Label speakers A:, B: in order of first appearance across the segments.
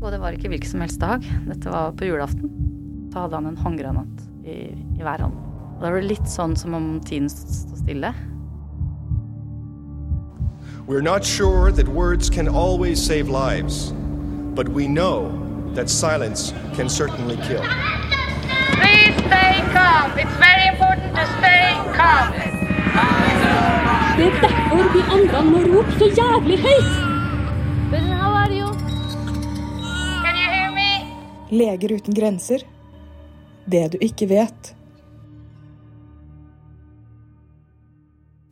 A: Og det var ikke hvilken som helst dag. Dette var på julaften. Så hadde han en håndgranat i, i hver hånd. Og da var det litt sånn som om tiden sto stille.
B: We're not sure that words can always save lives, but we know that silence can certainly kill.
C: Please stay calm. It's very important to stay calm.
D: Det er derfor vi andre må rope så jævlig høyt!
E: Leger uten grenser. Det du ikke vet.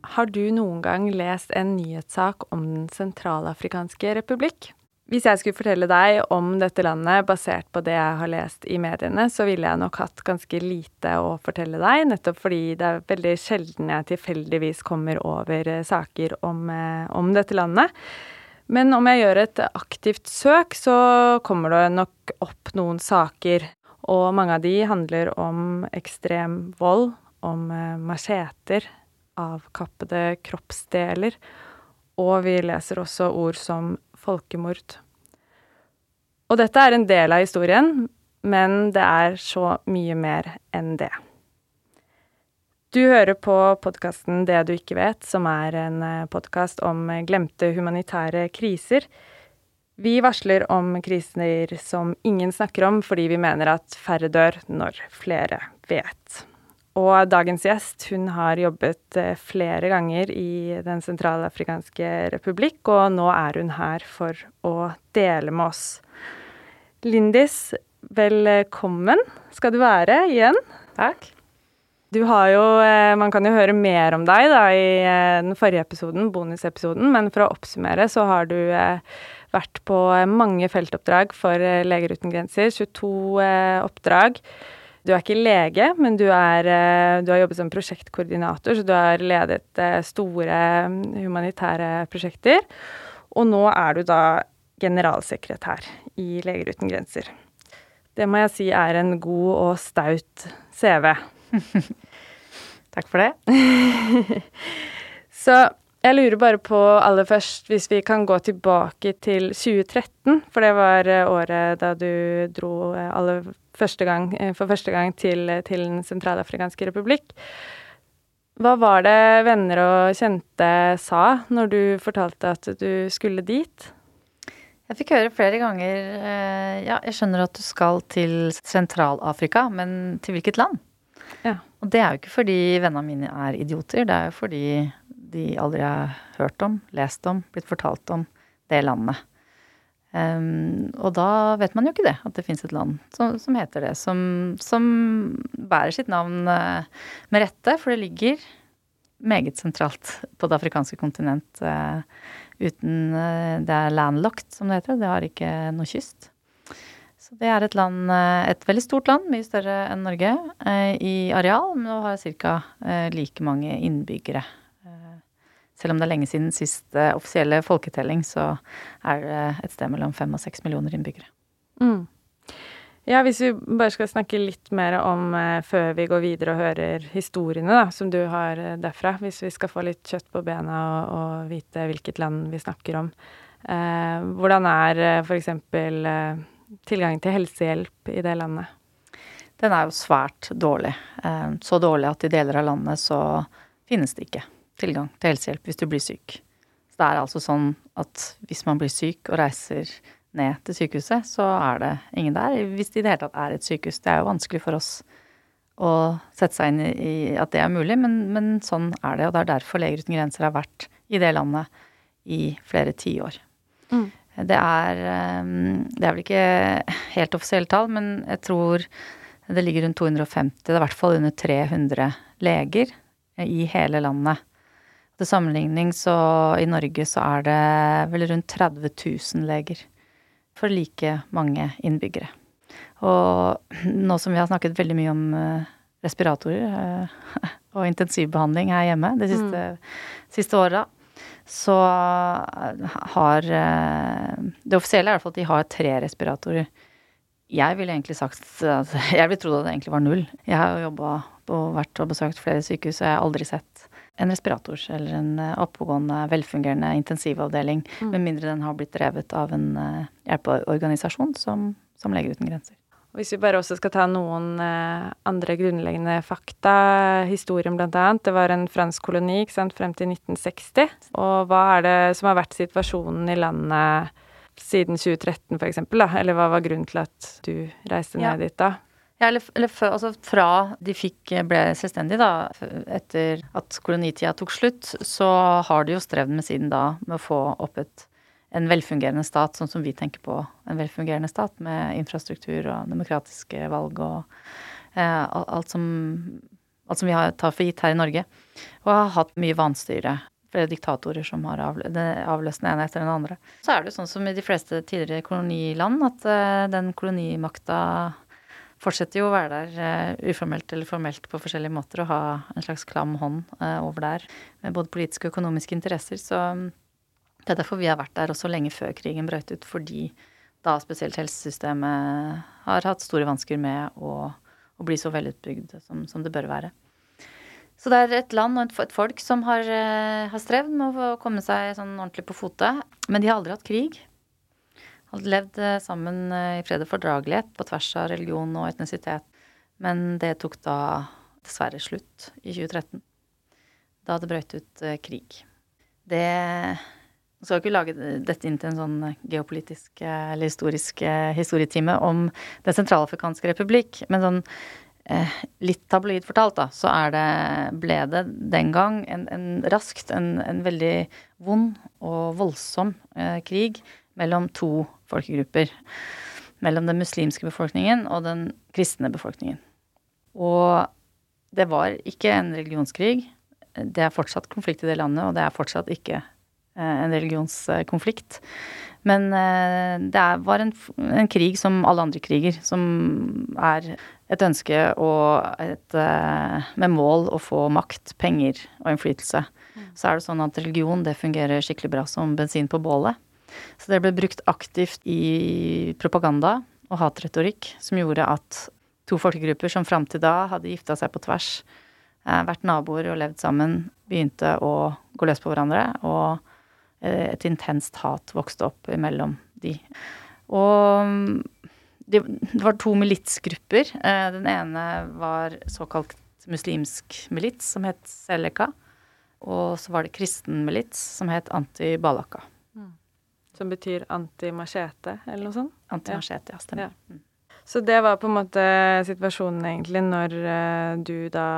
F: Har du noen gang lest en nyhetssak om Den sentralafrikanske republikk? Hvis jeg skulle fortelle deg om dette landet basert på det jeg har lest i mediene, så ville jeg nok hatt ganske lite å fortelle deg, nettopp fordi det er veldig sjelden jeg tilfeldigvis kommer over eh, saker om, eh, om dette landet. Men om jeg gjør et aktivt søk, så kommer det nok opp noen saker. Og mange av de handler om ekstrem vold, om eh, macheter, avkappede kroppsdeler, og vi leser også ord som folkemord. Og dette er en del av historien, men det er så mye mer enn det. Du hører på podkasten Det du ikke vet, som er en podkast om glemte humanitære kriser. Vi varsler om kriser som ingen snakker om, fordi vi mener at færre dør når flere vet. Og dagens gjest hun har jobbet flere ganger i Den sentralafrikanske republikk, og nå er hun her for å dele med oss. Lindis, velkommen skal du være igjen.
A: Takk.
F: Du har jo Man kan jo høre mer om deg da i den forrige episoden, bonusepisoden, men for å oppsummere så har du vært på mange feltoppdrag for Leger uten grenser. 22 oppdrag. Du er ikke lege, men du, er, du har jobbet som prosjektkoordinator, så du har ledet store humanitære prosjekter. Og nå er du da generalsekretær i Leger uten grenser. Det må jeg si er en god og staut CV.
A: Takk for det.
F: Så jeg lurer bare på aller først, hvis vi kan gå tilbake til 2013, for det var året da du dro aller første gang, for første gang til, til Den sentralafrikanske republikk. Hva var det venner og kjente sa når du fortalte at du skulle dit?
A: Jeg fikk høre flere ganger Ja, jeg skjønner at du skal til Sentral-Afrika, men til hvilket land?
F: Ja.
A: Og det er jo ikke fordi vennene mine er idioter, det er jo fordi de aldri har hørt om, lest om, blitt fortalt om det landet. Um, og da vet man jo ikke det, at det fins et land som, som, heter det. Som, som bærer sitt navn uh, med rette, for det ligger meget sentralt på det afrikanske kontinent. Uh, uten uh, Det er landlocked, som det heter. Det har ikke noe kyst. Så det er et land, et veldig stort land, mye større enn Norge i areal, men nå har ca. like mange innbyggere. Selv om det er lenge siden siste offisielle folketelling, så er det et sted mellom fem og seks millioner innbyggere.
F: Mm. Ja, hvis vi bare skal snakke litt mer om, eh, før vi går videre og hører historiene da, som du har derfra, hvis vi skal få litt kjøtt på bena og, og vite hvilket land vi snakker om. Eh, hvordan er eh, f.eks. Tilgangen til helsehjelp i det landet?
A: Den er jo svært dårlig. Eh, så dårlig at i deler av landet så finnes det ikke tilgang til helsehjelp hvis du blir syk. Så det er altså sånn at hvis man blir syk og reiser ned til sykehuset, så er det ingen der. Hvis det i det hele tatt er et sykehus. Det er jo vanskelig for oss å sette seg inn i at det er mulig, men, men sånn er det. Og det er derfor Leger uten grenser har vært i det landet i flere tiår. Mm. Det er Det er vel ikke helt offisielle tall, men jeg tror det ligger rundt 250, det er i hvert fall under 300 leger i hele landet. Til sammenligning så i Norge så er det vel rundt 30 000 leger for like mange innbyggere. Og nå som vi har snakket veldig mye om respiratorer og intensivbehandling her hjemme de siste, mm. siste åra, så har Det offisielle er i hvert fall at de har tre respiratorer Jeg ville egentlig sagt Jeg ville trodd at det egentlig var null. Jeg har jo jobba og vært og besøkt flere sykehus, og jeg har aldri sett en respirator eller en eh, oppegående, velfungerende intensivavdeling, mm. med mindre den har blitt drevet av en hjelpeorganisasjon som, som Leger uten grenser.
F: Hvis vi bare også skal ta noen eh, andre grunnleggende fakta. Historien annet. Det var en fransk koloni sant, frem til 1960. Og hva er det som har vært situasjonen i landet siden 2013 f.eks.? Eller hva var grunnen til at du reiste ned dit da?
A: Ja, eller, eller altså fra de fikk, ble selvstendige, da, etter at kolonitida tok slutt, så har de jo strevd med siden da med å få opp et en velfungerende stat, sånn som vi tenker på en velfungerende stat, med infrastruktur og demokratiske valg og eh, alt, som, alt som vi har, tar for gitt her i Norge. Og har hatt mye vanstyre. Flere diktatorer som har avløst den ene etter den andre. Så er det jo sånn som i de fleste tidligere koloniland, at eh, den kolonimakta fortsetter jo å være der uh, uformelt eller formelt på forskjellige måter og ha en slags klam hånd uh, over der med både politiske og økonomiske interesser. Så det er derfor vi har vært der også lenge før krigen brøt ut, fordi da spesielt helsesystemet har hatt store vansker med å, å bli så velutbygd som, som, det bør være. Så det er et land og et folk som har, eh, har strevd med å komme seg sånn ordentlig på fote. Men de har aldri hatt krig. Hadde levd eh, sammen eh, i fred og fordragelighet på tvers av religion og etnisitet. Men det tok da dessverre slutt i 2013. Da det brøt ut krig. Det jeg skal ikke lage dette inn til en sånn geopolitisk eh, eller historisk eh, historietime om Den sentralafrikanske republikk, men sånn eh, litt tabloid fortalt, da, så er det, ble det den gang en, en raskt en, en, veldig vond og voldsom eh, krig mellom to folkegrupper. Mellom den muslimske befolkningen og den kristne befolkningen. Og det var ikke en religionskrig. Det er fortsatt konflikt i det landet, og det er fortsatt ikke Eh, en religionskonflikt. Men eh, det var en, en, krig som alle andre kriger, som er et ønske og et eh, Med mål å få makt, penger og innflytelse. Så er det sånn at religion det fungerer skikkelig bra som bensin på bålet. Så det ble brukt aktivt i propaganda og hatretorikk som gjorde at to folkegrupper som fram til da hadde gifta seg på tvers, vært naboer og levd sammen, begynte å gå løs på hverandre. og Eh, et intenst hat vokste opp mellom de. Og det, var to militsgrupper. Eh, den ene var såkalt muslimsk milits, som het Seleka. Og så var det kristen milits, som het Anti-Balaka. Mm.
F: Som betyr anti-machete, eller noe sånt?
A: Anti-machete, ja. Stemmer. Ja.
F: Så det var på en måte situasjonen egentlig når uh, du da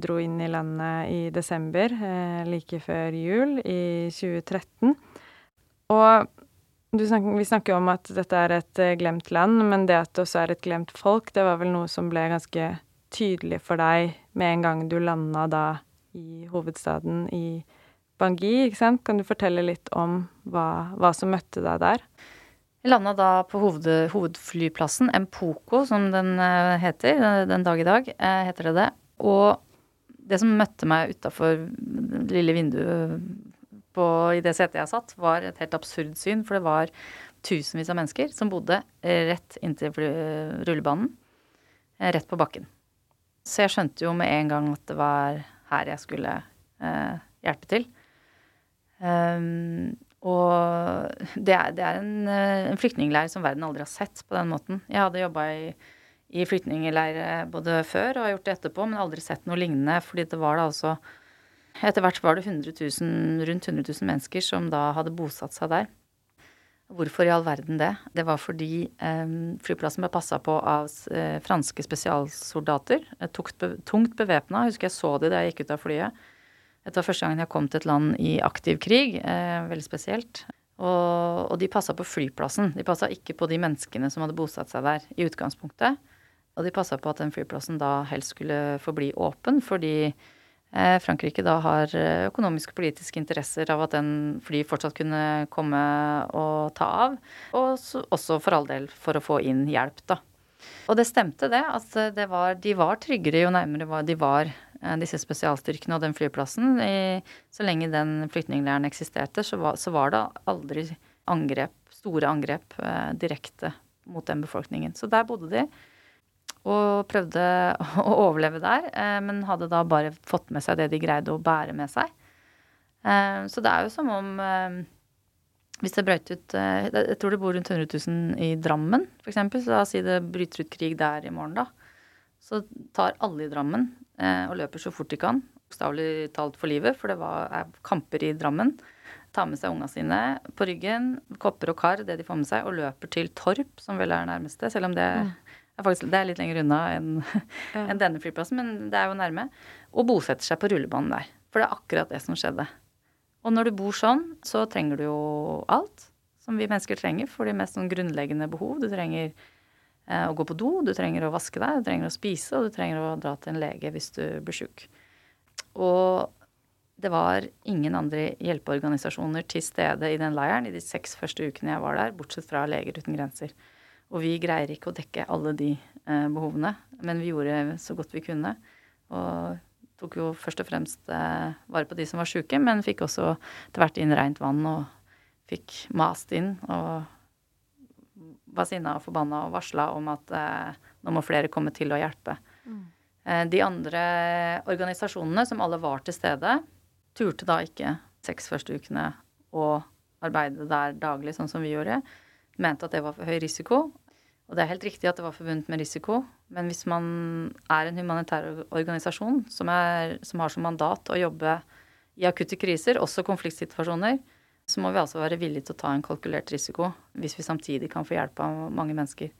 F: dro inn i landet i desember, uh, like før jul i 2013. Og snakker, vi snakker jo om at dette er et uh, glemt land, men det at det også er et glemt folk, det var vel noe som ble ganske tydelig for deg med en gang du landa da i hovedstaden i Bangui, ikke sant? Kan du fortelle litt om hva, hva som møtte deg der?
A: Landa da på hoved, hovedflyplassen, Mpoko som den uh, heter den dag i dag, uh, heter det det. Og det som møtte meg utafor det lille vinduet på, i det setet jeg satt, var et helt absurd syn. For det var tusenvis av mennesker som bodde rett inntil rullebanen. Uh, rett på bakken. Så jeg skjønte jo med en gang at det var her jeg skulle hjelpe til. Um, og det er, det er en, eh, en, flyktningleir som verden aldri har sett på den måten. Jeg hadde jobba i, i flyktningleir både før og har gjort det etterpå, men aldri sett noe lignende. fordi det var da altså Etter hvert var det 100 000, rundt 100 000 mennesker som da hadde bosatt seg der. Hvorfor i all verden det? Det var fordi eh, flyplassen ble passa på av eh, franske spesialsoldater. Tungt, tungt bevæpna. Husker jeg så de da jeg gikk ut av flyet. Dette var første gangen jeg kom til et land i aktiv krig. Eh, veldig spesielt. Og, og de passa på flyplassen. De passa ikke på de menneskene som hadde bosatt seg der i utgangspunktet. Og de passa på at den flyplassen da helst skulle forbli åpen, fordi eh, Frankrike da har eh, økonomiske og politiske interesser av at den fly fortsatt kunne komme og ta av. Og så, også for all del for å få inn hjelp, da. Og det stemte, det. At var, de var tryggere jo nærmere de var disse spesialstyrkene og den flyplassen. I, så lenge den flyktningleiren eksisterte, så var, så var, det aldri angrep, store angrep eh, direkte mot den befolkningen. Så der bodde de. Og prøvde å overleve der, eh, men hadde da bare fått med seg det de greide å bære med seg. Eh, så det er jo som om eh, hvis det brøt ut eh, Jeg tror det bor rundt 100 000 i Drammen, f.eks. Så la oss si det bryter ut krig der i morgen, da. Så tar alle i Drammen eh, og løper så fort de kan, bokstavelig talt for livet, for det var, er kamper i Drammen. Tar med seg unga sine på ryggen, kopper og kar, det de får med seg, og løper til Torp, som vel er nærmeste, selv om det er faktisk det er litt lenger unna enn en denne flyplassen, men det er jo nærme. Og bosetter seg på rullebanen der. For det er akkurat det som skjedde. Og når du bor sånn, så trenger du jo alt som vi mennesker trenger for de mest sånn grunnleggende behov. Du trenger eh, å gå på do, du trenger å vaske deg, du trenger å spise, og du trenger å dra til en lege hvis du blir sjuk. Og det var ingen andre hjelpeorganisasjoner til stede i den leiren i de seks første ukene jeg var der, bortsett fra Leger uten grenser. Og vi greier ikke å dekke alle de eh, behovene, men vi gjorde så godt vi kunne. Og tok jo først og fremst eh, vare på de som var sjuke, men fikk også etter hvert inn rent vann og fikk mast inn og var sinna og forbanna og varsla om at eh, nå må flere komme til å hjelpe. Eh, de andre organisasjonene, som alle var til stede, turte da ikke seks første ukene å arbeide der daglig, sånn som vi gjorde. Mente at det var for høy risiko. Og det er helt riktig at det var forbundet med risiko, men hvis man er en humanitær organisasjon som, er, som har som mandat å jobbe i akutte kriser, også konfliktsituasjoner, så må vi altså være villige til å ta en kalkulert risiko hvis vi samtidig kan få hjelp av mange mennesker.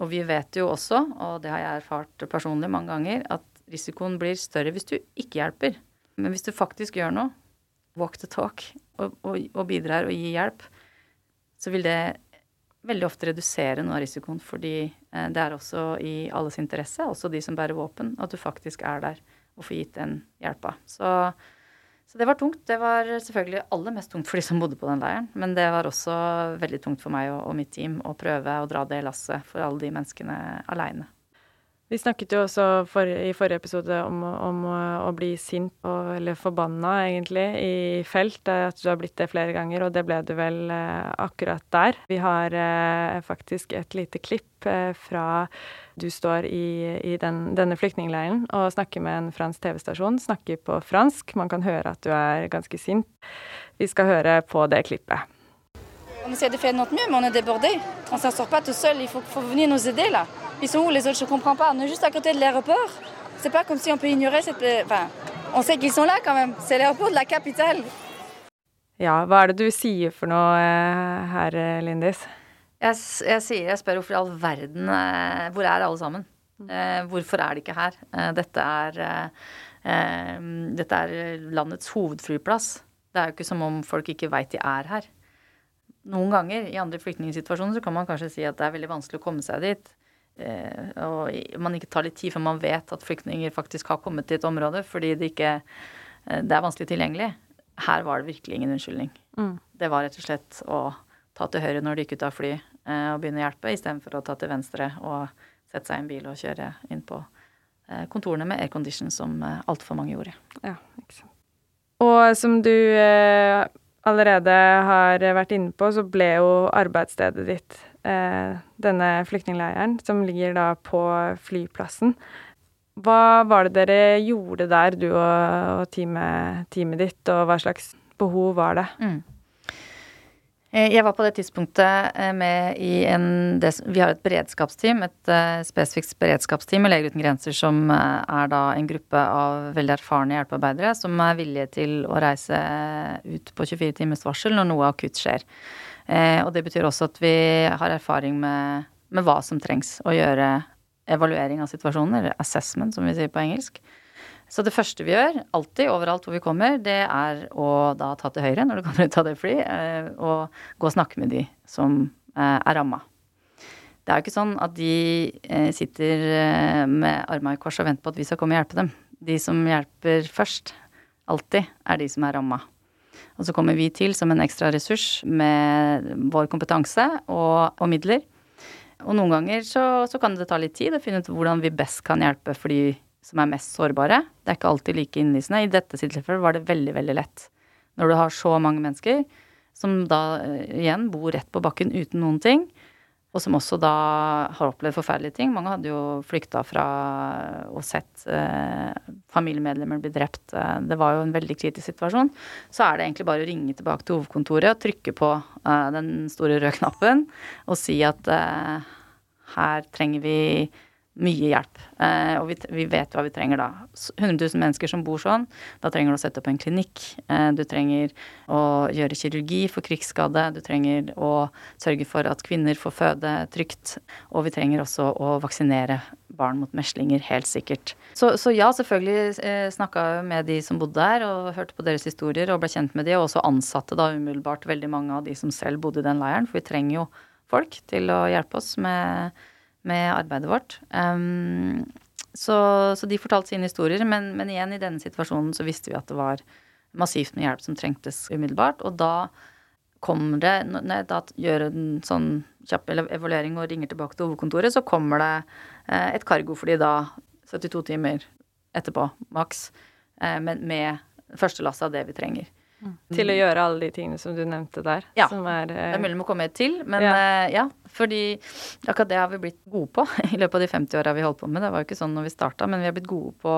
A: Og vi vet jo også, og det har jeg erfart personlig mange ganger, at risikoen blir større hvis du ikke hjelper. Men hvis du faktisk gjør noe, walk the talk, og, og, og bidrar og gir hjelp, så vil det veldig ofte redusere noe av risikoen, fordi eh, det er også i alles interesse, også de som bærer våpen, at du faktisk er der og får gitt den hjelpa. Så, så det var tungt. Det var selvfølgelig aller mest tungt for de som bodde på den leiren, men det var også veldig tungt for meg og, og mitt team å prøve å dra det lasset for alle de menneskene aleine.
F: Vi snakket jo også for, i forrige episode om, om å, å bli sint og, eller forbanna, egentlig, i felt. At du har blitt det flere ganger, og det ble du vel eh, akkurat der. Vi har eh, faktisk et lite klipp eh, fra du står i, i den, denne flyktningleiren og snakker med en fransk TV-stasjon. Snakker på fransk. Man kan høre at du er ganske sint. Vi skal høre på det klippet.
G: On essaie de faire de notre mieux, mais on est débordé. On s'en sort pas tout seul. Il faut, faut venir nous aider là. Ils sont où les autres Je comprends pas. On est juste à côté de l'aéroport. C'est pas comme si on peut ignorer cette. Enfin, on sait qu'ils sont là quand même. C'est l'aéroport de la capitale.
F: Ja, hva er det du sier for noe eh, her, Lindis?
A: Jeg, jeg sier, jeg spør hvorfor i all verden eh, Hvor er alle sammen? Eh, hvorfor er de ikke her? Eh, dette er eh, Dette er landets hovedflyplass. Det er jo ikke som om folk ikke veit de er her. Noen ganger i andre flyktningsituasjoner så kan man kanskje si at det er veldig vanskelig å komme seg dit. Eh, og man ikke tar litt tid før man vet at flyktninger faktisk har kommet til et område fordi det ikke eh, det er vanskelig tilgjengelig. Her var det virkelig ingen unnskyldning.
F: Mm.
A: Det var rett og slett å ta til høyre når de gikk ut av fly eh, og begynne å hjelpe, istedenfor å ta til venstre og sette seg i en bil og kjøre inn på eh, kontorene med aircondition, som altfor mange gjorde.
F: Ja, ikke sant. Og som du eh, allerede har vært inne på, så ble jo arbeidsstedet ditt eh, denne flyktningleiren, som ligger da på flyplassen. Hva var det dere gjorde der, du og, teamet, teamet, ditt, og hva slags behov var det?
A: Mm. Jeg var på det tidspunktet eh, med i en det, Vi har et beredskapsteam, et uh, spesifikt beredskapsteam i Leger uten grenser, som er da en gruppe av veldig erfarne hjelpearbeidere som er villige til å reise ut på 24 timers varsel når noe akutt skjer. Og det betyr også at vi har erfaring med, med hva som trengs å gjøre evaluering av situasjonen, eller assessment, som vi sier på engelsk. Så det første vi gjør, alltid, overalt hvor vi kommer, det er å da ta til høyre når du kommer ut av det fly, eh, og gå og snakke med de som eh, er ramma. Det er jo ikke sånn at de eh, sitter med arma i kors og venter på at vi skal komme og hjelpe dem. De som hjelper først, alltid, er de som er ramma. Og så kommer vi til som en ekstra ressurs med vår kompetanse og, og midler. Og noen ganger så, så, kan det ta litt tid å finne ut hvordan vi best kan hjelpe fordi som er mest sårbare. Det er ikke alltid like innlysende. I dette tilfellet var det veldig, veldig lett. Når du har så mange mennesker som da uh, igjen bor rett på bakken uten noen ting, Og som også da har opplevd forferdelige ting. Mange hadde jo flykta fra og sett eh, familiemedlemmer bli drept. Eh, det var jo en veldig kritisk situasjon. Så er det egentlig bare å ringe tilbake til hovedkontoret og trykke på eh, den store røde knappen og si at eh, her trenger vi mye hjelp. Eh, og vi, vi, vet hva vi trenger da. 100 000 mennesker som bor sånn. Da trenger du å sette opp en klinikk. Eh, du trenger å gjøre kirurgi for krigsskade. Du trenger å sørge for at kvinner får føde trygt. Og vi trenger også å vaksinere barn mot meslinger, helt sikkert. Så, så ja, selvfølgelig eh, snakka jeg med de som bodde der, og hørte på deres historier og ble kjent med de, og også ansatte da umiddelbart veldig mange av de som selv bodde i den leiren, for vi trenger jo folk til å hjelpe oss med med arbeidet vårt. Um, så, så, de fortalte sine historier, men, men, igjen, i denne situasjonen så visste vi at det var massivt med hjelp som trengtes umiddelbart. Og da kommer det, når jeg da gjør en sånn kjapp evaluering og ringer tilbake til hovedkontoret, så kommer det eh, et cargofly da 72 timer etterpå, maks, eh, med, med første lass av det vi trenger.
F: Mm. Til å gjøre alle de tingene som du nevnte der.
A: Ja. Er, uh, det er mulig å komme til, men ja. Uh, ja. Fordi akkurat det har vi blitt gode på i løpet av de 50 åra vi holdt på med. Det var jo ikke sånn når vi starta, men vi har blitt gode på,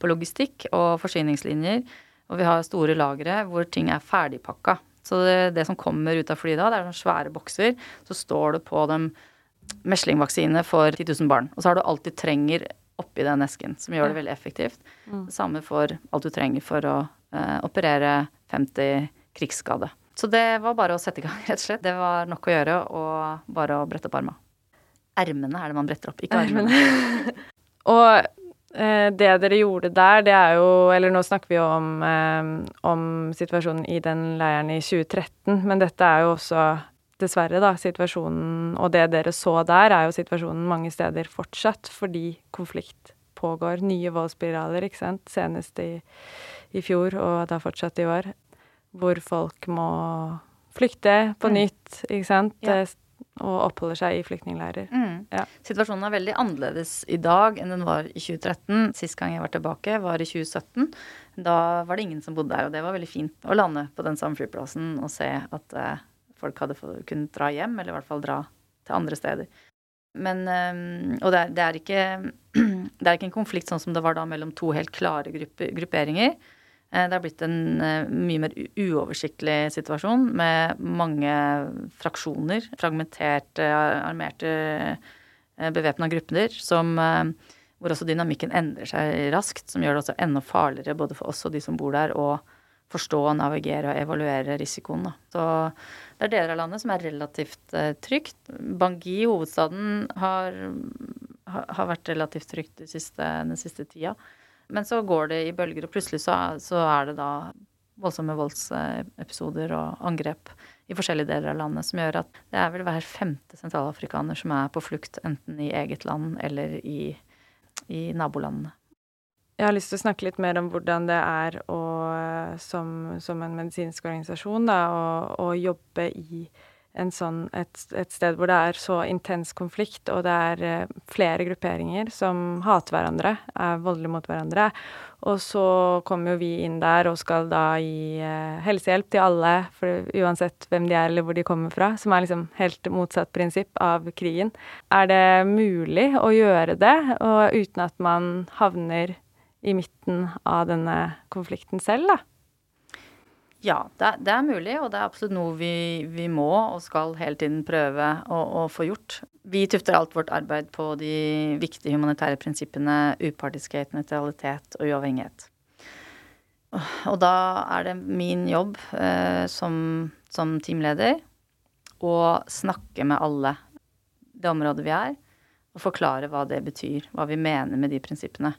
A: på logistikk og forsyningslinjer. Og vi har store lagre hvor ting er ferdigpakka. Så det, det, som kommer ut av flyet da, det er noen svære bokser. Så står det på dem meslingvaksine for 10 000 barn. Og så har du alt du trenger oppi den esken, som gjør det veldig effektivt. Mm. Det samme for alt du trenger for å uh, operere 50 krigsskade. Så det var bare å sette i gang, rett og slett. Det var nok å gjøre, og bare å brette opp armene. Ermene er det man bretter opp, ikke armene.
F: og eh, det dere gjorde der, det er jo Eller nå snakker vi jo om, eh, om situasjonen i den leiren i 2013, men dette er jo også dessverre, da, situasjonen Og det dere så der, er jo situasjonen mange steder fortsatt fordi konflikt pågår. Nye voldsspiraler, ikke sant. Senest i, i fjor, og da fortsatt i år hvor folk må flykte på mm. nytt, ikke sant. Ja. Eh, og oppholder seg i flyktningleirer. Mm.
A: Ja. Situasjonen er veldig annerledes i dag enn den var i 2013. Sist gang jeg var tilbake, var i 2017. Da var det ingen som bodde der, og det var veldig fint å lande på den samme flyplassen og se at eh, folk hadde kunnet dra hjem, eller i hvert fall dra til andre steder. Men um, Og det er, det, er ikke, det er ikke en konflikt sånn som det var da mellom to helt klare gruppe, grupperinger. Eh, det har blitt en eh, mye mer uoversiktlig situasjon med mange fraksjoner, fragmenterte, armerte, eh, bevæpna grupper, som, hvor også dynamikken endrer seg raskt, som gjør det også enda farligere både for oss og de som bor der, å forstå, navigere og evaluere risikoen. Så det er deler av landet som er relativt trygt. Bangui, hovedstaden, har, har vært relativt trygt den siste, den siste tida. Men så går det i bølger, og plutselig så, så er det da voldsomme voldsepisoder og angrep i forskjellige deler av landet som gjør at det er vel hver femte sentralafrikaner som er på flukt enten i eget land eller i, i nabolandene.
F: Jeg har lyst til å snakke litt mer om hvordan det er å, som, som en medisinsk organisasjon da, å, å jobbe i sånn, et, et, sted hvor det er så intens konflikt, og det er eh, flere grupperinger som hater hverandre, er voldelige mot hverandre. Og så kommer jo vi inn der og skal da gi eh, helsehjelp til alle, for uansett hvem de er eller hvor de kommer fra, som er liksom helt motsatt prinsipp av krigen. Er det mulig å gjøre det, og uten at man havner i midten av denne konflikten selv, da?
A: Ja, det det er, mulig, og det er absolutt noe vi, vi må og skal hele tiden prøve å, å, få gjort. Vi tufter alt vårt arbeid på de viktige humanitære prinsippene upartiskhet, nøytralitet og uavhengighet. Og da er det min jobb eh, som, som teamleder å snakke med alle det området vi er, og forklare hva det betyr, hva vi mener med de prinsippene.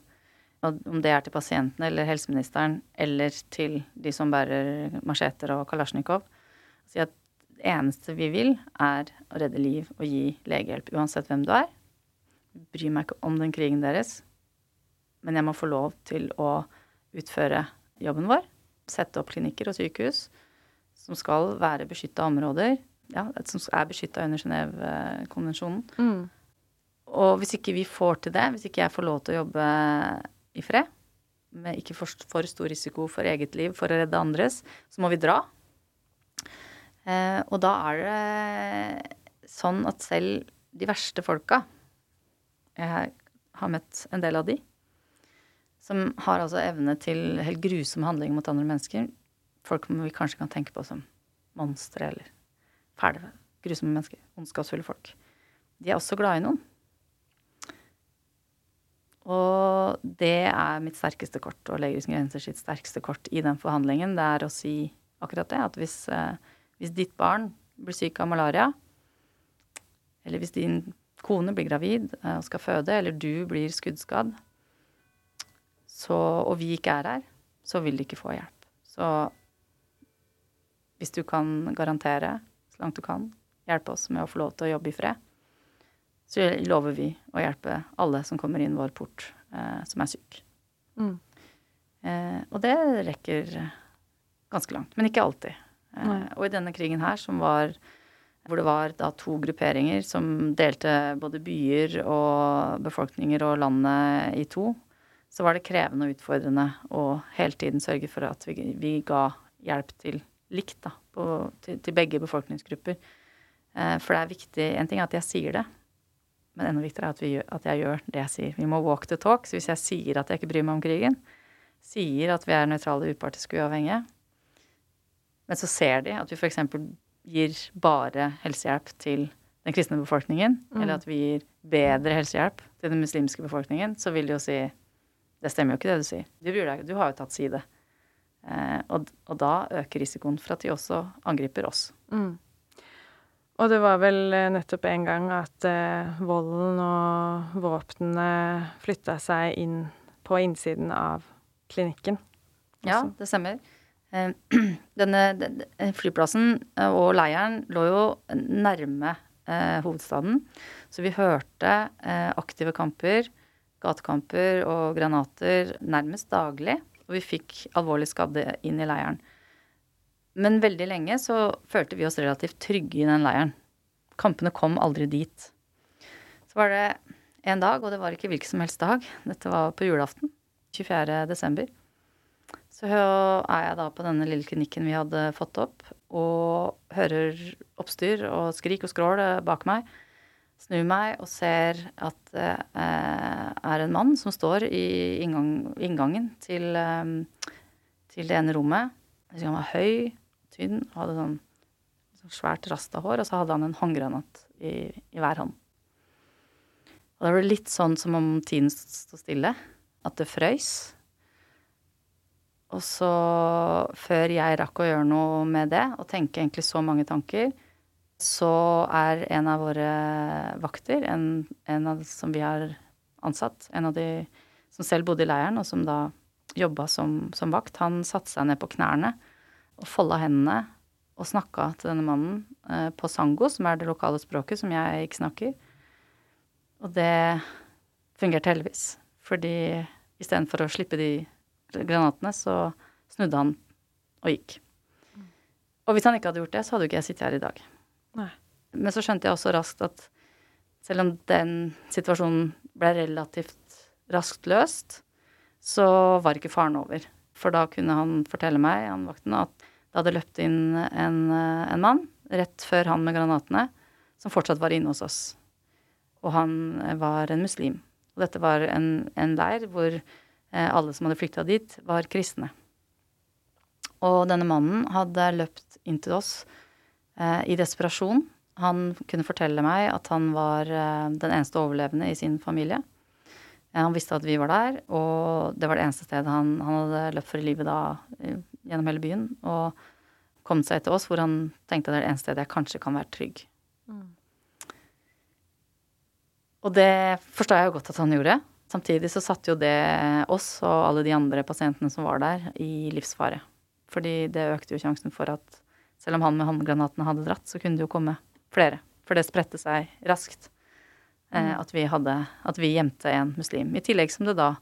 A: Om det er til pasienten eller helseministeren eller til de som bærer macheter og kalasjnikov. Si at det eneste vi vil, er å redde liv og gi legehjelp uansett hvem du er. Bryr meg ikke om den krigen deres, men jeg må få lov til å utføre jobben vår. Sette opp klinikker og sykehus som skal være beskytta områder. Ja, som er beskytta under Genévekonvensjonen. Mm. Og hvis ikke vi får til det, hvis ikke jeg får lov til å jobbe i fred, med ikke for, for, stor risiko for eget liv for å redde andres, så må vi dra. Eh, og da er det sånn at selv de verste folka Jeg har møtt en del av de. Som har altså evne til helt grusomme handlinger mot andre mennesker. Folk vi kanskje kan tenke på som monstre eller fæle, grusomme mennesker. Ondskapsfulle folk. De er også glad i noen. Og det er mitt sterkeste kort, og Leger uten grenser sitt sterkeste kort i den forhandlingen. Det er å si akkurat det, at hvis, eh, hvis ditt barn blir syk av malaria, eller hvis din kone blir gravid eh, og skal føde, eller du blir skuddskadd, så, og vi ikke er her, så vil de ikke få hjelp. Så hvis du kan garantere, så langt du kan, hjelpe oss med å få lov til å jobbe i fred, så lover vi å hjelpe alle som kommer inn vår port eh, som er syk.
F: Mm.
A: Eh, og det rekker ganske langt, men ikke alltid. Eh, og i denne krigen her, som var hvor det var da to grupperinger som delte både byer og befolkninger og landet i to, så var det krevende og utfordrende å hele tiden sørge for at vi, vi ga hjelp til likt, da, på, til, til, begge befolkningsgrupper. Eh, for det er viktig En ting er at jeg sier det, men enda viktigere er at, vi, at, jeg gjør det jeg sier. Vi må walk the talk. Så hvis jeg sier at jeg ikke bryr meg om krigen, sier at vi er nøytrale, upartiske, uavhengige, men så ser de at vi f.eks. gir bare helsehjelp til den kristne befolkningen, mm. eller at vi gir bedre helsehjelp til den muslimske befolkningen, så vil de jo si det stemmer jo ikke det du sier. Du bryr deg, du har jo tatt side. Eh, og, og, da øker risikoen for at de også angriper oss.
F: Mm. Og det var vel eh, nettopp en gang at eh, volden og våpnene flytta seg inn på innsiden av klinikken.
A: Også. Ja, det stemmer. Eh, denne, denne flyplassen eh, og leiren lå jo nærme eh, hovedstaden, så vi hørte eh, aktive kamper, gatekamper og granater nærmest daglig. Og vi fikk alvorlig skadde inn i leiren. Men veldig lenge så følte vi oss relativt trygge i den leiren. Kampene kom aldri dit. Så var det en dag, og det var ikke hvilken som helst dag, dette var på julaften, 24. desember. Så er jeg da på denne lille klinikken vi hadde fått opp, og hører oppstyr og skrik og skrål bak meg. Snur meg og ser at det eh, er en mann som står i inngang, inngangen til, eh, til, det ene rommet. Han var høy, tynn og hadde sånn, sånn svært rasta hår, og så hadde han en håndgranat i, i hver hånd. Og da var det litt sånn som om tiden sto stille. At det frøys. Og så, før jeg rakk å gjøre noe med det, og tenke egentlig så mange tanker, så er en av våre vakter, en, en av som vi har ansatt, en av de som selv bodde i leiren, og som da jobba som, som, vakt, han satte seg ned på knærne og folda hendene og snakka til denne mannen eh, på sango, som er det lokale språket som jeg ikke snakker. Og det fungerte heldigvis, fordi istedenfor å slippe de granatene, så snudde han og gikk. Og hvis han ikke hadde gjort det, så hadde jo ikke jeg sittet her i dag.
F: Nei.
A: Men så skjønte jeg også raskt at selv om den situasjonen ble relativt raskt løst, så var ikke faren over. For da kunne han fortelle meg, han vakten, at det hadde løpt inn en, en mann rett før han med granatene, som fortsatt var inne hos oss. Og han var en muslim. Og dette var en, en leir hvor Eh, alle som hadde flykta dit, var kristne. Og denne mannen hadde løpt inn til oss eh, i desperasjon. Han kunne fortelle meg at han var eh, den eneste overlevende i sin familie. Eh, han visste at vi var der, og det var det eneste stedet han, han hadde løpt for i livet da gjennom hele byen. Og kom seg etter oss, hvor han tenkte det er det eneste stedet jeg kanskje kan være trygg. Mm. Og det forstår jeg jo godt at han gjorde. Samtidig så satte jo det oss og alle de andre pasientene som var der, i livsfare. Fordi det økte jo sjansen for at selv om han med håndgranatene hadde dratt, så kunne det jo komme flere. For det spredte seg raskt. Eh, mm. at, vi hadde, at vi gjemte en muslim. I tillegg som det da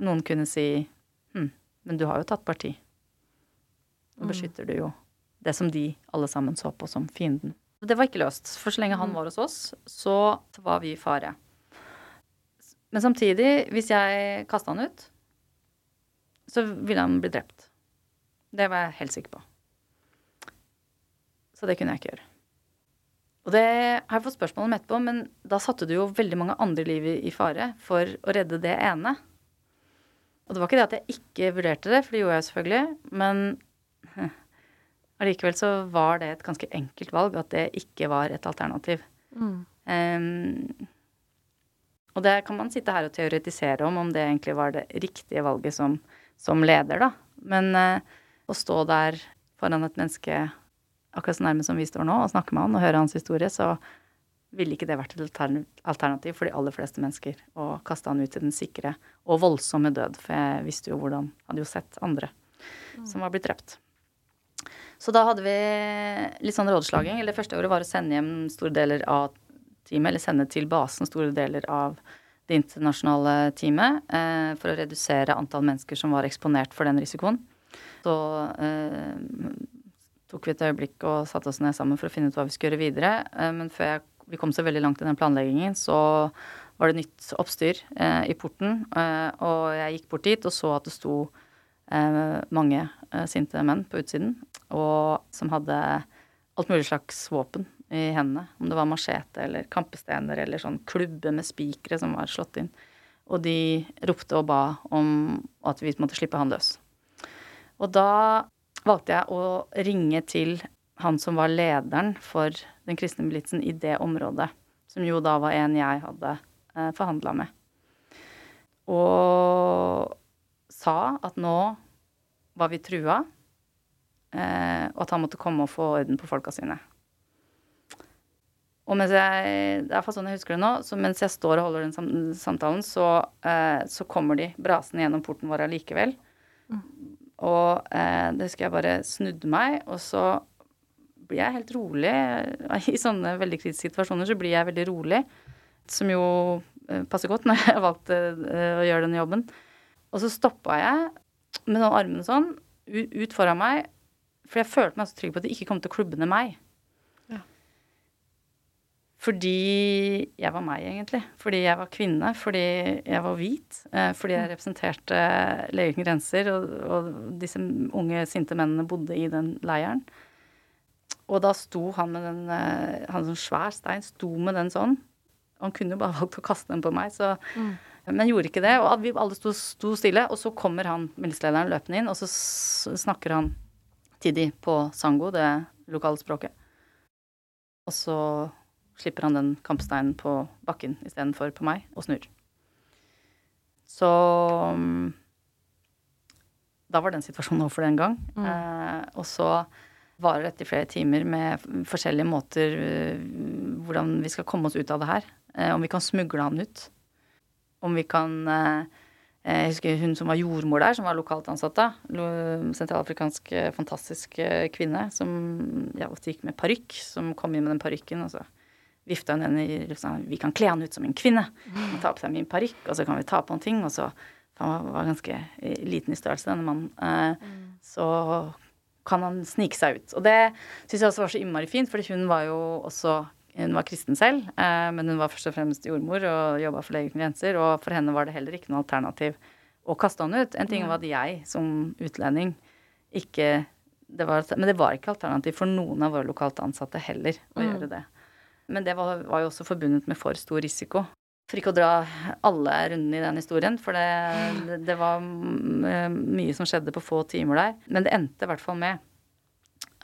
A: noen kunne si hm, men du har jo tatt parti. Nå mm. beskytter du jo det som de alle sammen så på som fienden. Det var ikke løst. For så lenge han mm. var hos oss, så var vi i fare. Men samtidig, hvis jeg kasta han ut, så ville han bli drept. Det var jeg helt sikker på. Så det kunne jeg ikke gjøre. Og det har jeg fått spørsmål om etterpå, men da satte du jo veldig mange andre liv i fare for å redde det ene. Og det var ikke det at jeg ikke vurderte det, for det gjorde jeg selvfølgelig, men hm, allikevel så var det et ganske enkelt valg at det ikke var et alternativ. Em, og det kan man sitte her og teoretisere om, om det egentlig var det riktige valget som, som leder, da. Men uh, å stå der foran et menneske akkurat så nærme som vi står nå, og snakke med han og høre hans historie, så ville ikke det vært et alternativ for de aller fleste mennesker å kaste han ut i den sikre og voldsomme død. For jeg visste jo hvordan Hadde jo sett andre som var blitt drept. Så da hadde vi litt sånn rådslaging. Eller det første året var å sende hjem store deler av teamet, eller sende til basen store deler av det internasjonale teamet, eh, for å redusere antall mennesker som var eksponert for den risikoen. Så eh, tok vi et øyeblikk og satte oss ned sammen for å finne ut hva vi skulle gjøre videre. Eh, men før jeg, vi kom så veldig langt i den planleggingen, så var det nytt oppstyr eh, i porten. Eh, og jeg gikk bort dit og så at det sto eh, mange eh, sinte menn på utsiden, og som hadde alt mulig slags våpen i hendene. Om det var machete eller kampestener eller sånn klubbe med spikere som var slått inn. Og de ropte og ba om at vi måtte slippe han løs. Og da valgte jeg å ringe til han som var lederen for den kristne militsen i det området. Som jo da var en jeg hadde eh, forhandla med. Og sa at nå var vi trua, eh, og at han måtte komme og få orden på folka sine. Og mens jeg, det er sånn jeg husker det nå, så mens jeg står og holder den samtalen, så, eh, så kommer de brasende gjennom porten vår allikevel. Og eh, det husker jeg bare snudde meg, og så blir jeg helt rolig. I sånne veldig kritiske situasjoner så blir jeg veldig rolig. Som jo eh, passer godt når jeg har valgt eh, å gjøre denne jobben. Og så stoppa jeg med sånn armene sånn ut foran meg, for jeg følte meg så trygg på at de ikke kom til å klubbe ned meg. Fordi jeg var meg, egentlig. Fordi jeg var kvinne. Fordi jeg var hvit. Eh, fordi jeg representerte Leger uten grenser, og, og disse unge, sinte mennene bodde i den leiren. Og da sto han med den eh, Han sånn svær stein, sto med den sånn. Han kunne jo bare valgt å kaste den på meg, så Men gjorde ikke det. Og vi alle sto, sto stille, og så kommer han militslederen løpende inn, og så snakker han til de på sango, det lokale språket. Og så slipper han den kampsteinen på bakken istedenfor på meg, og snur. Så mm, Da var den situasjonen over for den gang. Eh, og så varer dette i flere timer med forskjellige måter eh, hvordan vi skal komme oss ut av det her. Eh, om vi kan smugle han ut. Om vi kan eh, Jeg husker hun som var jordmor der, som var lokalt ansatt da. Sentralafrikansk eh, fantastisk eh, kvinne som ja, gikk med parykk. Som kom inn med den parykken, og så vifta hun henne i liksom, Vi kan kle han ut som en kvinne. Han tar på seg min parykk, og så kan vi ta på han ting. Og så Han var ganske eh, liten i størrelse, denne mannen. Eh, Så kan han snike seg ut. Og det syns jeg også var så innmari fint, fordi hun var jo også hun var kristen selv, eh, men hun var først og fremst jordmor og jobba for Leger uten grenser. Og for henne var det heller ikke noe alternativ å kaste han ut. En ting var at jeg som utlending ikke det var, Men det var ikke alternativ for noen av våre lokalt ansatte heller å gjøre det. Men det var, var jo også forbundet med for stor risiko. For ikke å dra alle rundene i den historien, for det, det var mye som skjedde på få timer der. Men det endte i hvert fall med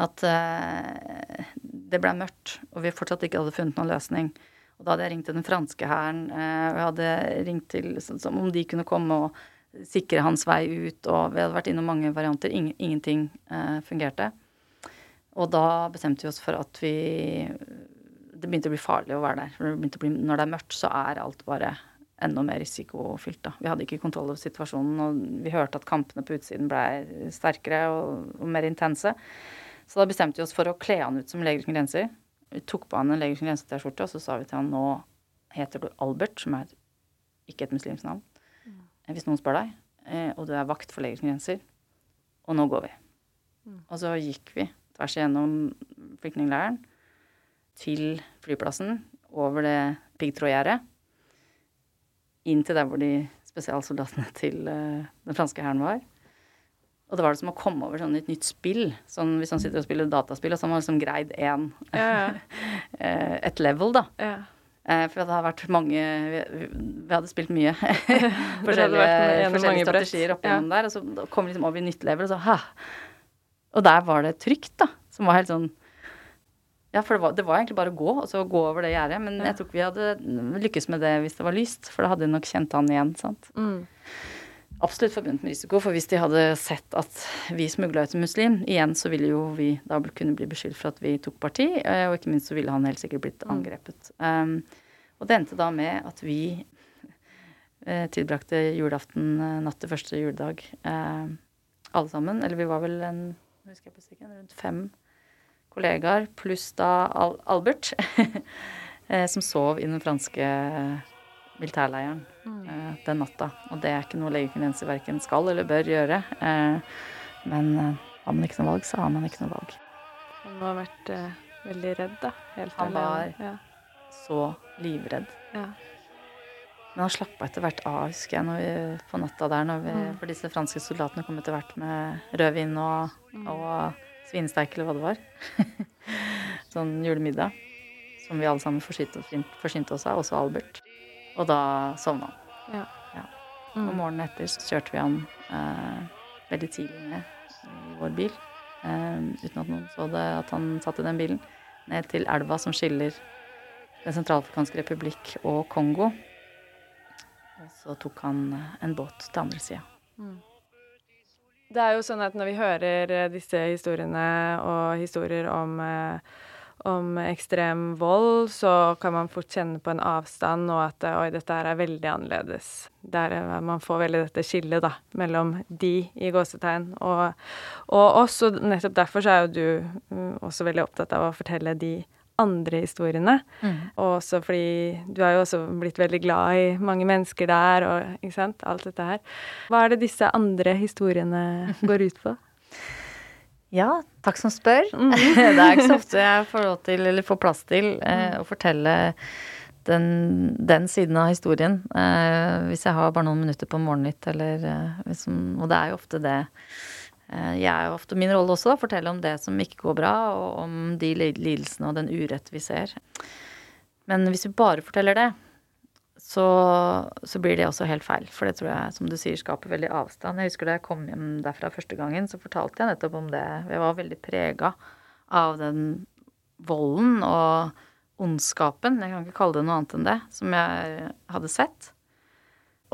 A: at uh, det ble mørkt, og vi fortsatt ikke hadde funnet noen løsning. Og da hadde jeg ringt til den franske hæren, eh, og jeg hadde ringt til sånn som om de kunne komme og sikre hans vei ut, og vi hadde vært innom mange varianter. Ingen, ingenting uh, fungerte. Og da bestemte vi oss for at vi Det begynte å bli farlig å være der. Det bli, når det er mørkt, så er alt bare enda mer risikofylt. da. Vi hadde ikke kontroll over situasjonen, og vi hørte at kampene på utsiden ble sterkere og, og mer intense. Så da bestemte vi oss for å kle han ut som Leger uten grenser. Vi tok på han en Leger uten grenser-T-skjorte, og så sa vi til han nå heter du Albert, som er ikke et muslimsk navn, mm. hvis noen spør deg, eh, og du er vakt for Leger uten grenser, og nå går vi. Og så gikk vi tvers igjennom flyktningleiren til flyplassen, over det piggtrådgjerdet, inn til der hvor de spesialsoldatene til eh, den franske hæren var. Og det var det som å komme over sånn et nytt spill. Sånn hvis han sitter og spiller dataspill, og så har man liksom greid én
F: Ja,
A: eh, Et level, da.
F: ja.
A: Eh, For det har vært mange Vi, hadde spilt mye forskjellige, forskjellige strategier opp
F: Ja.
A: der. Og så kom vi liksom over i nytt level, og så ha. Og der var det trygt, da. Som var helt sånn Ja, for det var, det var egentlig bare å gå, og så gå over det gjerdet. Men jeg tror ikke vi hadde lykkes med det hvis det var lyst, for da hadde de nok kjent han igjen, sant.
F: Mm.
A: Absolutt forbundet med risiko, for hvis de hadde sett at vi smugla ut en muslim, igjen så ville jo vi da kunne bli beskyldt for at vi tok parti, eh, og ikke minst så ville han helt sikkert blitt angrepet. Um, og det endte da med at vi eh, tilbrakte julaften eh, natt til første juledag alle sammen. Eller vi var vel en, husker jeg på stykken, rundt fem kollegaer, pluss da Al Albert, eh, som sov i den franske militærleiren eh, den natta. Og det er ikke noe legekvinenser verken skal eller bør gjøre. Eh, men eh, har man ikke noe valg, så har man ikke noe valg.
F: Han må ha vært eh, veldig redd, da. Helt
A: Han
F: alene.
A: var-
F: ja.
A: Så livredd.
F: Ja.
A: Men han slappa etter hvert av, husker jeg, vi, på natta der. Når vi,
F: Mm.
A: For disse franske soldatene kom etter hvert med rødvin og,
F: Mm.
A: og svinesteik, eller hva det var. sånn julemiddag. Som vi alle sammen forsynte, forsynte oss av, også Albert. Og da sovna han. Og
F: Mm.
A: morgenen etter så kjørte vi han eh, veldig tidlig ned i vår bil. Eh, uten at noen så det at han satt i den bilen. Ned til elva som skiller Den sentralafrikanske republikk og Kongo. Og så tok han en båt til andre sida.
F: Det er jo sånn at når vi hører eh, disse historiene og historier om, eh, om ekstrem vold, så kan man fort kjenne på en avstand, og at eh, oi, dette her er veldig annerledes. Der man får veldig dette skillet, da, mellom de i gåsetegn og, og oss. Og nettopp derfor så er jo du mm, også veldig opptatt av å fortelle de andre historiene. Og også fordi du har jo også blitt veldig glad i mange mennesker der, og ikke sant, alt dette her. Hva er det disse andre historiene går ut på?
A: Ja, takk som spør. det er ikke så ofte jeg får lov til, eller får plass til, eh, å fortelle den, den siden av historien. Eh, hvis jeg har bare noen minutter på Morgennytt, eller eh, liksom, Og det er jo ofte det. Eh, jeg er jo ofte min rolle også, da, fortelle om det som ikke går bra, og om de lidelsene og den urett vi ser. Men hvis vi bare forteller det, så, så blir det også helt feil. For det tror jeg, som du sier, skaper veldig avstand. Jeg husker da jeg kom hjem derfra første gangen, så fortalte jeg nettopp om det. Jeg var veldig prega av den volden og ondskapen, jeg kan ikke kalle det noe annet enn det, som jeg hadde sett.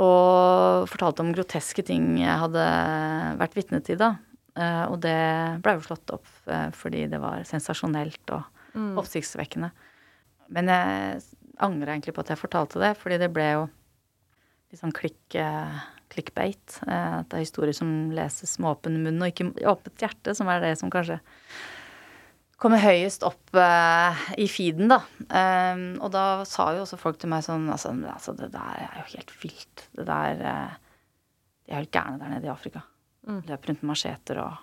A: Og fortalte om groteske ting jeg hadde vært vitne til da. Eh, Og det ble jo slått opp eh, fordi det var sensasjonelt og oppsiktsvekkende. Men jeg angrer egentlig på at jeg fortalte det, fordi det ble jo litt sånn klikk, klikkbeit. Eh, At det er historier som leses med åpen munn og ikke åpent hjerte, som er det som kanskje kommer høyest opp eh, i feeden, da. Um, og da sa jo også folk til meg sånn altså, altså, det der er jo helt vilt. Det der eh, De er helt gærne der nede i Afrika. Løper rundt med macheter og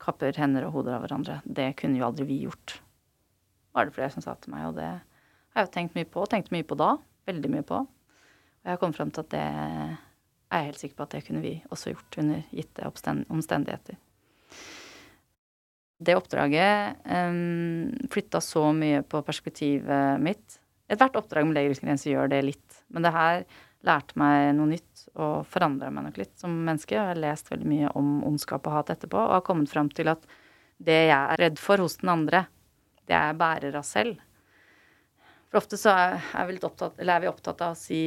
A: kapper hender og hoder av hverandre. Det kunne jo aldri vi gjort. Var det flere som sa til meg, og det har jeg jo tenkt mye på. Tenkte mye på da. Veldig mye på. Og jeg har kommet fram til at det er jeg helt sikker på at det kunne vi også gjort under gitte omstendigheter. Det oppdraget um, flytta så mye på perspektivet mitt. Ethvert oppdrag med Leger uten gjør det litt. Men det her lærte meg noe nytt og forandra meg nok litt som menneske. Jeg har lest veldig mye om ondskap og hat etterpå og har kommet fram til at det jeg er redd for hos den andre, det er jeg bærer av selv. For ofte så er, vi opptatt, er vi opptatt av å si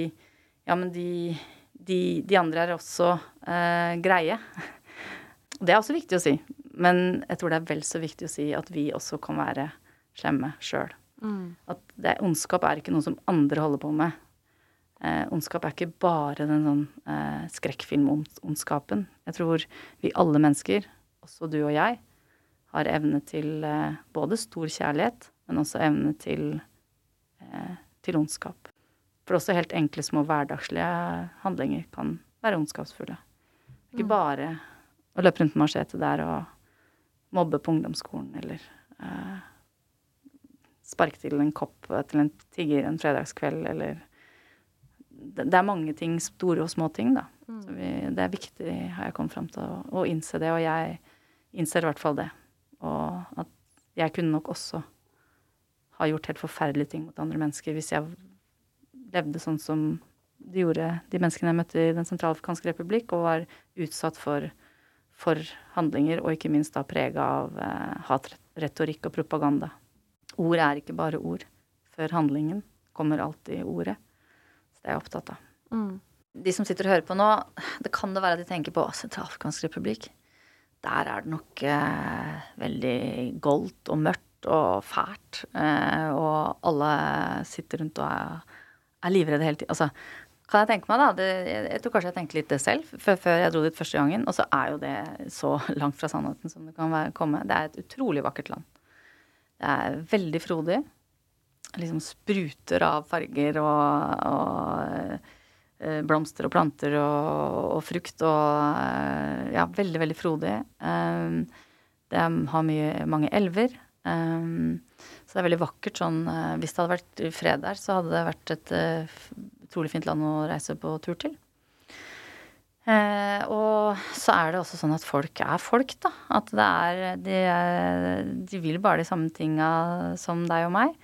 A: ja, men de, de, de andre er også eh, greie. Det er også viktig å si. Men jeg tror det er vel så viktig å si at vi også kan være slemme sjøl. At det, ondskap er ikke noe som andre holder på med. Eh, ondskap er ikke bare den sånn eh, skrekkfilmondskapen. Jeg tror vi alle mennesker, også du og jeg, har evne til eh, både stor kjærlighet, men også evne til, eh, til ondskap. For også helt enkle, små hverdagslige handlinger kan være ondskapsfulle. Ikke bare å løpe rundt med machete der og mobbe på ungdomsskolen eller eh, sparke til en kopp til en tigger en fredagskveld eller det, er mange ting, store og små ting, da. Så vi, det er viktig, har jeg kommet fram til, å, å innse det. Og jeg innser i hvert fall det. Og at jeg kunne nok også ha gjort helt forferdelige ting mot andre mennesker hvis jeg levde sånn som de gjorde, de menneskene jeg møtte i Den sentralafrikanske republikk, og var utsatt for, for handlinger, og ikke minst da prega av eh, hatretorikk og propaganda. Ord er ikke bare ord. Før handlingen kommer alltid ordet. Så det er jeg opptatt av.
F: Mm.
A: De som sitter og hører på nå, det kan det være at de tenker på Sentralafrikansk republikk. Der er det nok eh, veldig goldt og mørkt og fælt. Eh, og alle sitter rundt og er, er livredde hele tiden. Altså, kan jeg tenke meg, da. Det, jeg, tror kanskje jeg tenkte litt det selv før, før jeg dro dit første gangen. Og så er jo det så langt fra sannheten som det kan være, komme. Det er et utrolig vakkert land. Det er veldig frodig. Liksom spruter av farger og, og eh, blomster og planter og, og frukt og eh, Ja, veldig, veldig frodig. Um, det har mye, mange elver. Um, så det er veldig vakkert sånn Hvis det hadde vært fred der, så hadde det vært et utrolig fint land å reise på tur til. Eh, og så er det også sånn at folk er folk, da. At det er De, de vil bare de samme tinga som deg og meg.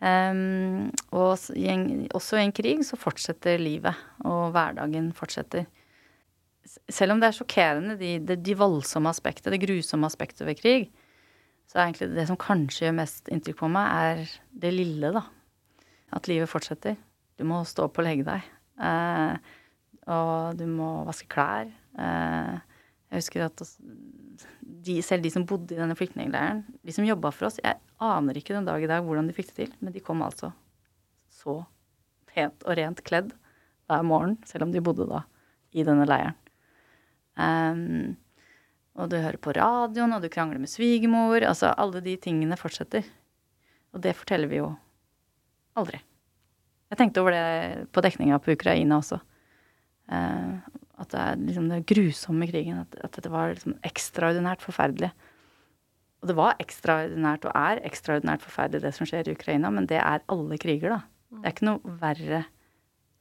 A: Um, og i en, også i en krig så fortsetter livet, og hverdagen fortsetter. Selv om det er sjokkerende, de, de, de voldsomme aspektet, det grusomme aspektet ved krig, så er egentlig det som kanskje gjør mest inntrykk på meg, er det lille, da. At livet fortsetter. Du må stå opp og legge deg. Eh, og du må vaske klær. Eh, jeg husker at de, selv de som bodde i denne flyktningleiren, de som jobba for oss Jeg aner ikke den dag i dag hvordan de fikk det til, men de kom altså så pent og rent kledd hver morgen, selv om de bodde da i denne leiren. Um, og du hører på radioen, og du krangler med svigermor. Altså, alle de tingene fortsetter. Og det forteller vi jo aldri. Jeg tenkte over det på dekninga på Ukraina også. Eh, at det er liksom det grusomme krigen. At, at dette var liksom ekstraordinært forferdelig. Og det var ekstraordinært og er ekstraordinært forferdelig det som skjer i Ukraina, men det er alle kriger, da. Det er ikke noe verre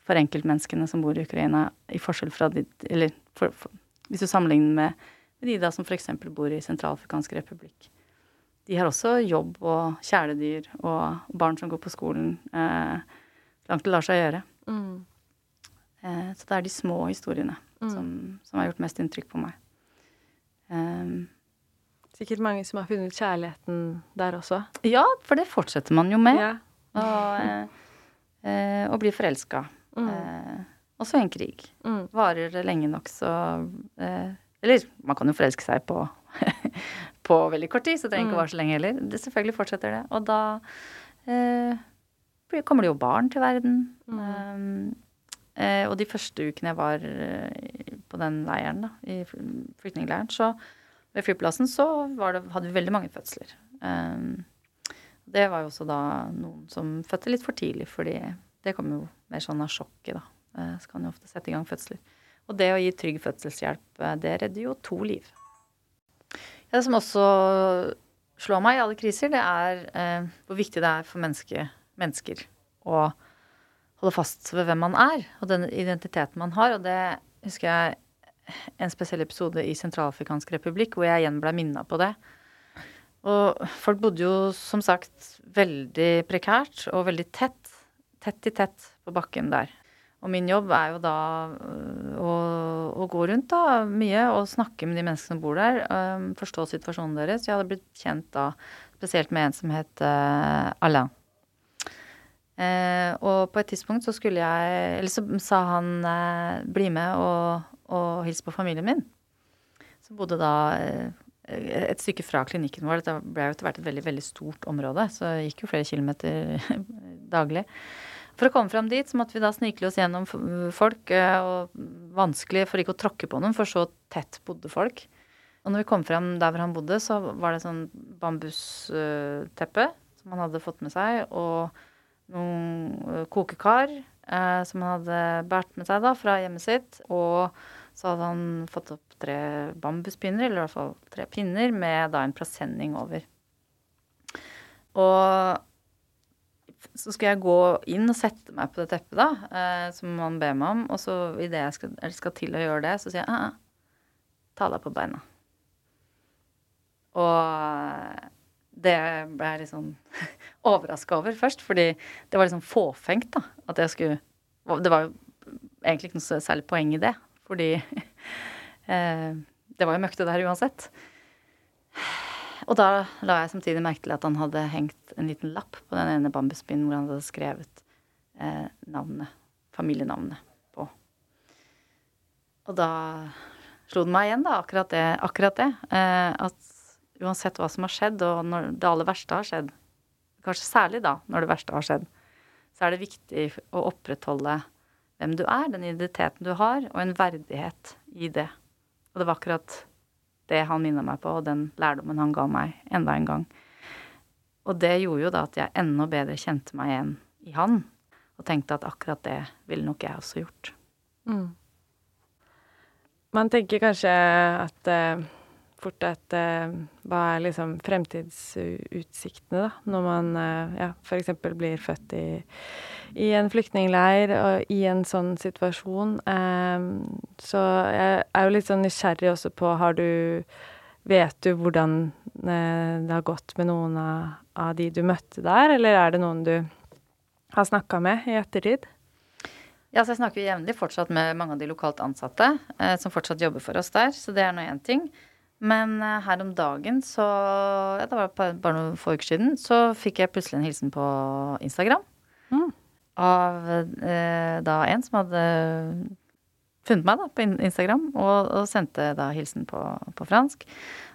A: for enkeltmenneskene som bor i Ukraina, i forskjell fra de Eller for, for, hvis du sammenligner med, de da som f.eks. bor i Sentralafrikansk republikk. De har også jobb og kjæledyr og barn som går på skolen. Eh, langt det lar seg gjøre.
F: Mm.
A: Eh, så det er de små historiene som, som har gjort mest inntrykk på meg. Um,
F: Sikkert mange som har funnet kjærligheten der også.
A: ja, for det fortsetter man jo med.
F: Ja.
A: Og, eh, eh, og blir forelska.
F: Mm.
A: Eh, og så en krig.
F: Mm.
A: Varer det lenge nok, så eh, Eller man kan jo forelske seg på, på veldig kort tid, så det trenger ikke
F: Mm.
A: vare så lenge heller. Det selvfølgelig fortsetter det. Og da eh, kommer det jo barn til verden.
F: Mm.
A: Um, eh, og de første ukene jeg var eh, på den leiren, da, i fly- flyktningleiren, så ved flyplassen så var det, hadde vi veldig mange fødsler. Eh, det var jo også da noen som fødte litt for tidlig, fordi det kom jo mer sånn av sjokket, da. Eh, Så kan jo ofte sette i gang fødsler. Og det å gi trygg fødselshjelp, eh, det redder jo to liv. Ja, det som også slår meg i alle kriser, det er eh, hvor viktig det er for menneske, mennesker å holde fast ved hvem man er, og den identiteten man har. Og det husker jeg en spesiell episode i Sentralafrikansk republikk hvor jeg igjen ble minna på det. Og folk bodde jo som sagt veldig prekært og veldig tett, tett i tett på bakken der. Og min jobb er jo da øh, å, å gå rundt da mye og snakke med de menneskene som bor der. øh, forstå situasjonen deres. Jeg hadde blitt kjent da spesielt med en som het øh, Alain. Eh, og på et tidspunkt så skulle jeg Eller så sa han eh, bli med og, og hils på familien min. Som bodde da eh, et stykke fra klinikken vår. Dette ble jo etter hvert et veldig, veldig stort område, så det gikk jo flere kilometer daglig. For å komme fram dit så måtte vi da snikle oss gjennom folk, og vanskelig for ikke å tråkke på noen, for så tett bodde folk. Og når vi kom frem der hvor han bodde, så var det sånn bambusteppe som han hadde fått med seg, og noen eh, kokekar eh, som han hadde båret med seg da fra hjemmet sitt. Og så hadde han fått opp tre bambuspinner, eller i hvert fall tre pinner, med da en presenning over. Og så skulle jeg gå inn og sette meg på det teppet, da, eh, som han ber meg om. Og så idet jeg skal, skal til å gjøre det, så sier jeg ah, ta deg på beina. Og det ble jeg litt sånn overraska over først, fordi det var liksom fåfengt, da. At jeg skulle Det var jo egentlig ikke noe særlig poeng i det, fordi eh, det var jo møkte der uansett. Og da la jeg samtidig merke til at han hadde hengt en liten lapp på den ene bambuspinnen hvor han hadde skrevet eh, navnet, familienavnet, på. Og da slo det meg igjen, da, akkurat det. Akkurat det eh, at uansett hva som har skjedd, og når det aller verste har skjedd, kanskje særlig da, når det verste har skjedd, så er det viktig å opprettholde hvem du er, den identiteten du har, og en verdighet i det. Og det var akkurat det han minna meg på, og den lærdommen han ga meg enda en gang. Og det gjorde jo da at jeg enda bedre kjente meg igjen i han, og tenkte at akkurat det ville nok jeg også gjort. Mm.
F: Man tenker kanskje at uh, fort at uh, hva er liksom fremtidsutsiktene, da, når man uh, ja, f.eks. blir født i i en flyktningleir og i en sånn situasjon. Um, så jeg er jo litt sånn nysgjerrig også på Har du Vet du hvordan uh, det har gått med noen av, av, de du møtte der, eller er det noen du har snakka med i ettertid?
A: Ja, så jeg snakker jevnlig fortsatt med mange av de lokalt ansatte eh, som fortsatt jobber for oss der, så det er nå én ting. Men uh, her om dagen, så ja, Det var bare noen få uker siden, så fikk jeg plutselig en hilsen på Instagram. Mm av eh, da en som hadde funnet meg da på Instagram, og, og sendte da hilsen på, på, fransk.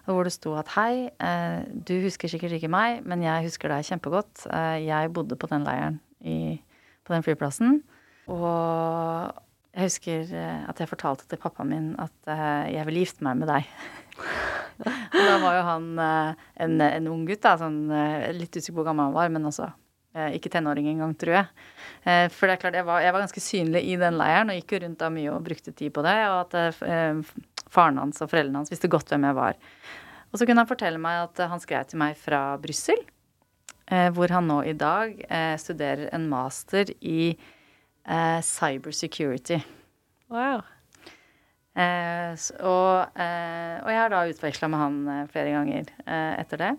A: Hvor det sto at hei, eh, du husker sikkert ikke meg, men jeg husker deg kjempegodt. Eh, jeg bodde på den leiren i, på den flyplassen. Og jeg husker eh, at jeg fortalte til pappaen min at eh, jeg ville gifte meg med deg. da var jo han eh, en, en, ung gutt, da, sånn, litt usikker på hvor gammel han var, men også ikke tenåring engang, tror jeg. Eh, for det er klart, jeg var, jeg var, ganske synlig i den leiren og gikk jo rundt da mye og brukte tid på det. Og at eh, faren hans og foreldrene hans visste godt hvem jeg var. Og så kunne han fortelle meg at han skrev til meg fra Brussel, eh, hvor han nå i dag studerer en master i cybersecurity.
F: Wow.
A: Eh, og, eh, og, jeg har da utveksla med han flere ganger eh, etter det.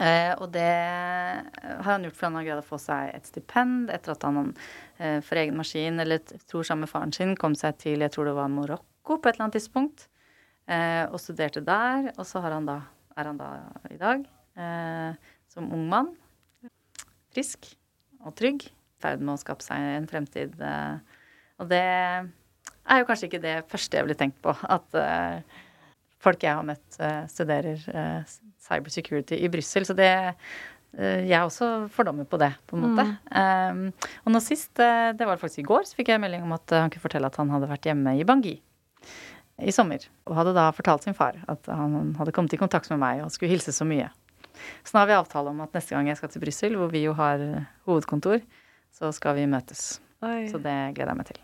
A: Eh, og det har han gjort fordi han har greid å få seg et stipend etter at han eh, for egen maskin, eller tror sammen med faren sin, kom seg til jeg tror det var Marokko på et eller annet tidspunkt, eh, og studerte der. Og så han da, er han da i dag eh, som ung mann. Frisk og trygg. I ferd med å skape seg en fremtid. Eh, og det er jo kanskje ikke det første jeg ville tenkt på. At uh, folk jeg har møtt, studerer cybersecurity i Brussel. Så det jeg er også fordommer på det, på en måte. Mm. Um, og nå sist, det var faktisk i går, så fikk jeg melding om at han kunne fortelle at han hadde vært hjemme i Bangui i sommer. Og hadde da fortalt sin far at han hadde kommet i kontakt med meg og skulle hilse så mye. Så nå har vi avtale om at neste gang jeg skal til Brussel, hvor vi jo har hovedkontor, så skal vi møtes. Oi. Så det gleder jeg meg til.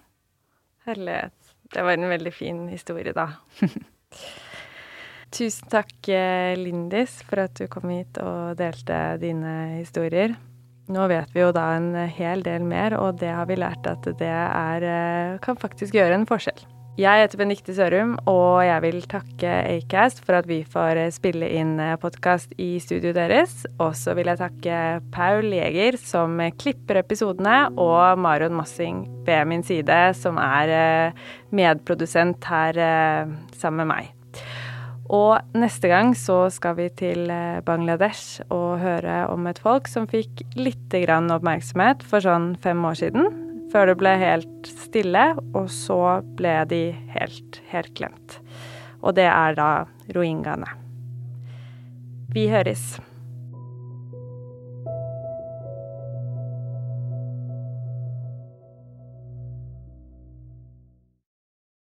F: Herlighet. Det var en veldig fin historie, da. Tusen takk, eh, Lindis, for at du kom hit og delte dine historier. Nå vet vi jo da en hel del mer, og det har vi lært at det er, eh, kan faktisk gjøre en forskjell. Jeg heter Benikte Sørum, og jeg vil takke Acast for at vi får spille inn podkast i studioet deres. Og så vil jeg takke Paul Jeger, som klipper episodene, og Marion Massing ved min side, som er eh, medprodusent her sammen med meg. Og neste gang så skal vi til eh, Bangladesh og høre om et folk som fikk litt oppmerksomhet for sånn fem år siden. Før det ble helt stille, og så ble de helt, helt glemt. Og det er da rohingyaene. Vi høres.